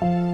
Bye.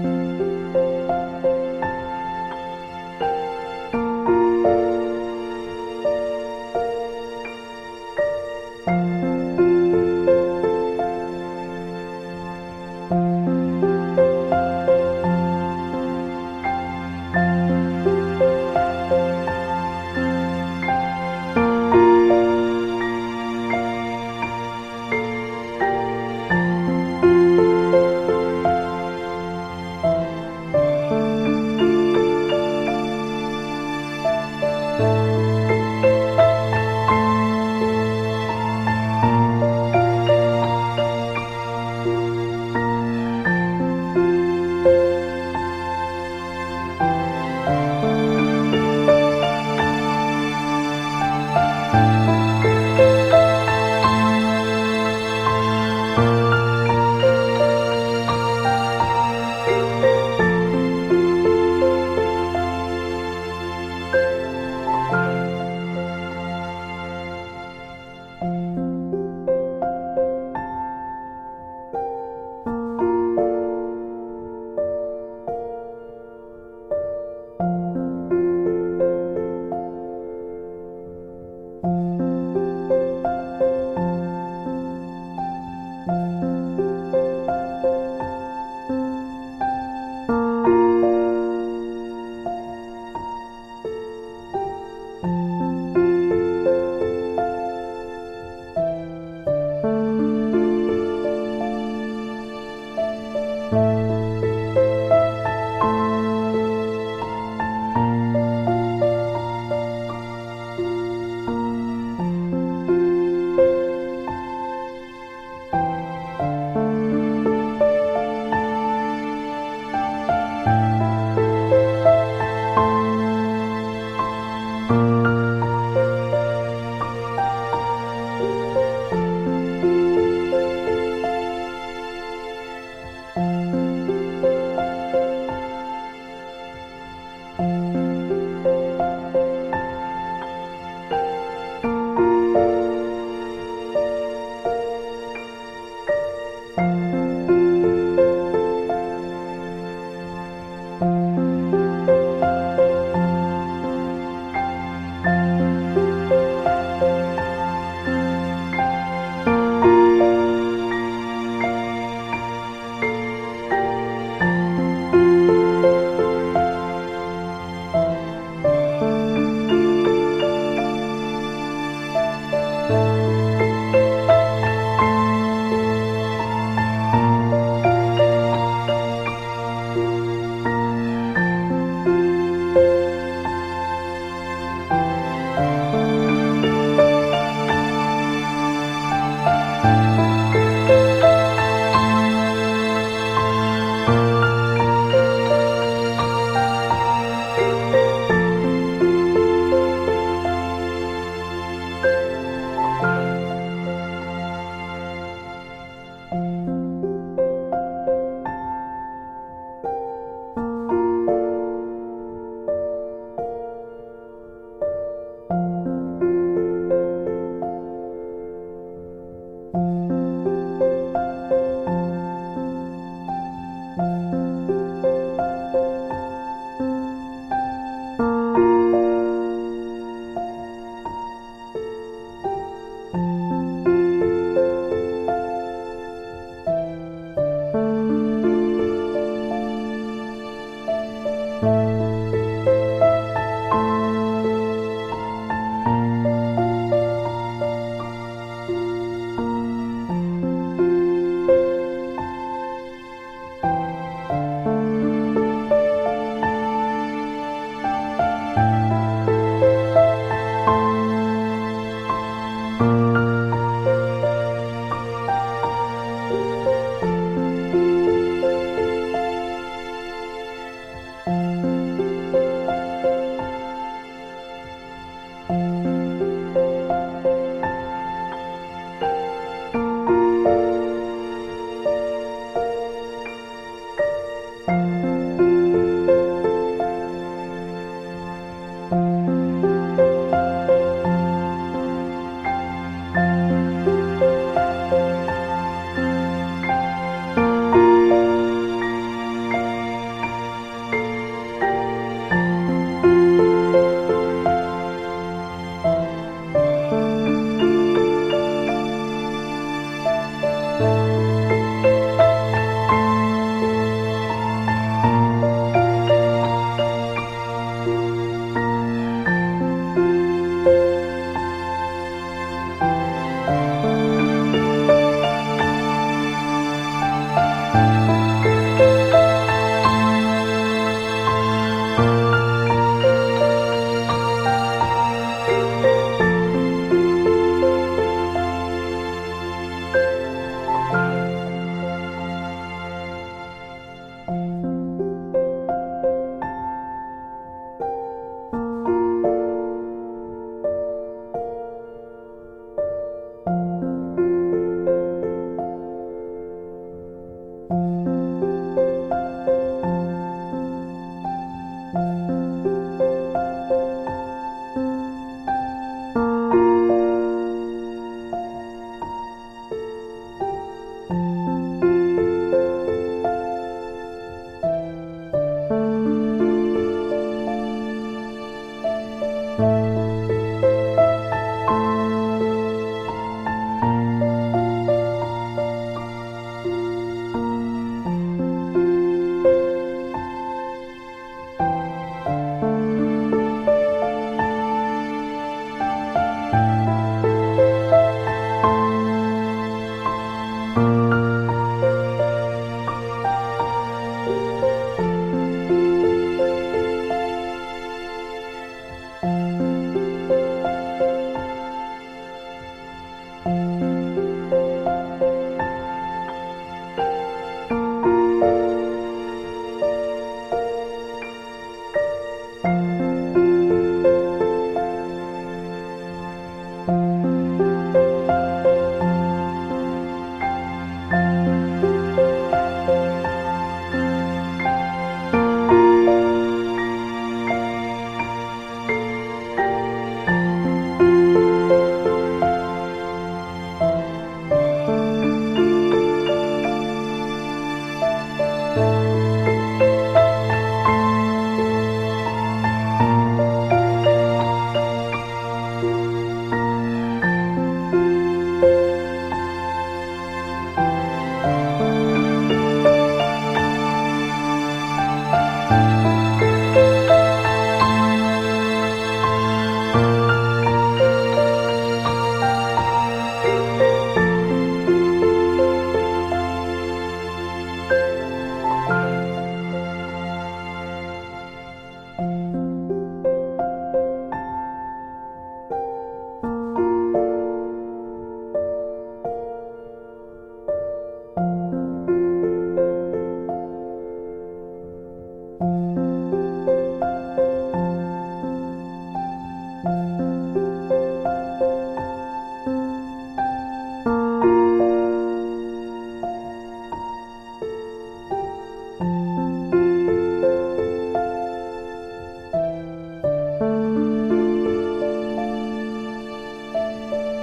you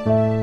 Música